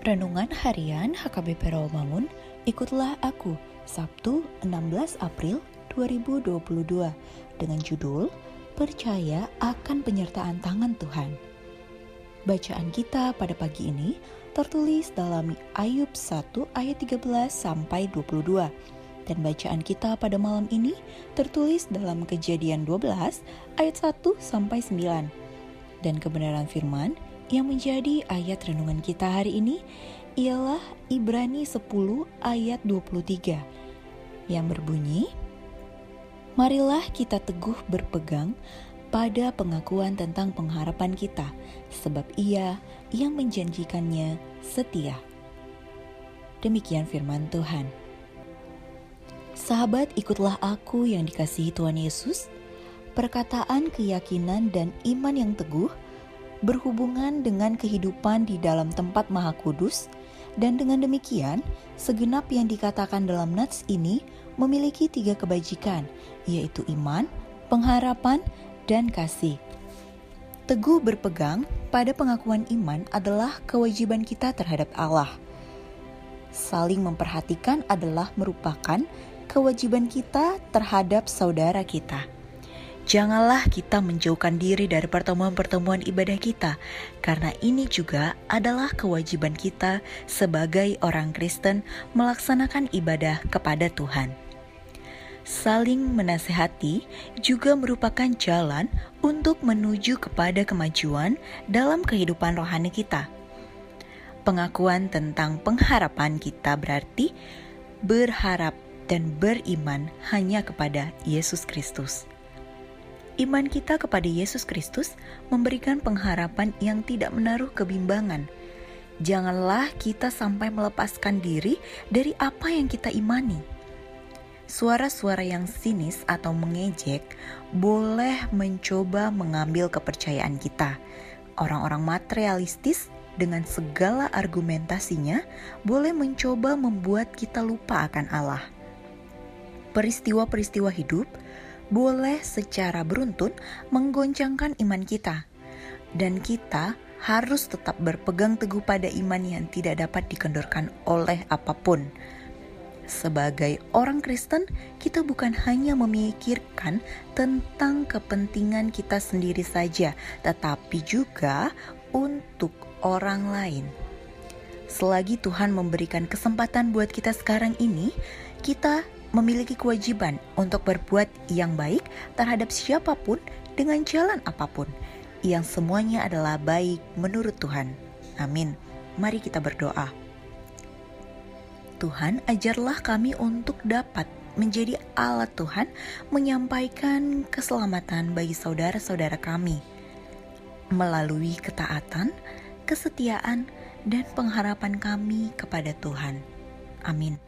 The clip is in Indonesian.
Renungan Harian HKBP Rawamangun, ikutlah aku, Sabtu 16 April 2022, dengan judul Percaya akan penyertaan tangan Tuhan. Bacaan kita pada pagi ini tertulis dalam Ayub 1 ayat 13 sampai 22 dan bacaan kita pada malam ini tertulis dalam Kejadian 12 ayat 1 sampai 9. Dan kebenaran firman yang menjadi ayat renungan kita hari ini ialah Ibrani 10 ayat 23 yang berbunyi Marilah kita teguh berpegang pada pengakuan tentang pengharapan kita sebab ia yang menjanjikannya setia. Demikian firman Tuhan. Sahabat, ikutlah aku yang dikasihi Tuhan Yesus. Perkataan keyakinan dan iman yang teguh berhubungan dengan kehidupan di dalam tempat maha kudus, dan dengan demikian, segenap yang dikatakan dalam nats ini memiliki tiga kebajikan, yaitu iman, pengharapan, dan kasih. Teguh berpegang pada pengakuan iman adalah kewajiban kita terhadap Allah. Saling memperhatikan adalah merupakan kewajiban kita terhadap saudara kita. Janganlah kita menjauhkan diri dari pertemuan-pertemuan ibadah kita, karena ini juga adalah kewajiban kita sebagai orang Kristen melaksanakan ibadah kepada Tuhan. Saling menasehati juga merupakan jalan untuk menuju kepada kemajuan dalam kehidupan rohani kita. Pengakuan tentang pengharapan kita berarti berharap dan beriman hanya kepada Yesus Kristus. Iman kita kepada Yesus Kristus memberikan pengharapan yang tidak menaruh kebimbangan. Janganlah kita sampai melepaskan diri dari apa yang kita imani. Suara-suara yang sinis atau mengejek boleh mencoba mengambil kepercayaan kita. Orang-orang materialistis dengan segala argumentasinya boleh mencoba membuat kita lupa akan Allah. Peristiwa-peristiwa hidup boleh secara beruntun menggoncangkan iman kita, dan kita harus tetap berpegang teguh pada iman yang tidak dapat dikendorkan oleh apa pun. Sebagai orang Kristen, kita bukan hanya memikirkan tentang kepentingan kita sendiri saja, tetapi juga untuk orang lain. Selagi Tuhan memberikan kesempatan buat kita sekarang ini, kita memiliki kewajiban untuk berbuat yang baik terhadap siapa pun dengan jalan apa pun, yang semuanya adalah baik menurut Tuhan. Amin. Mari kita berdoa. Tuhan, ajarlah kami untuk dapat menjadi alat Tuhan menyampaikan keselamatan bagi saudara-saudara kami melalui ketaatan, kesetiaan, dan pengharapan kami kepada Tuhan. Amin.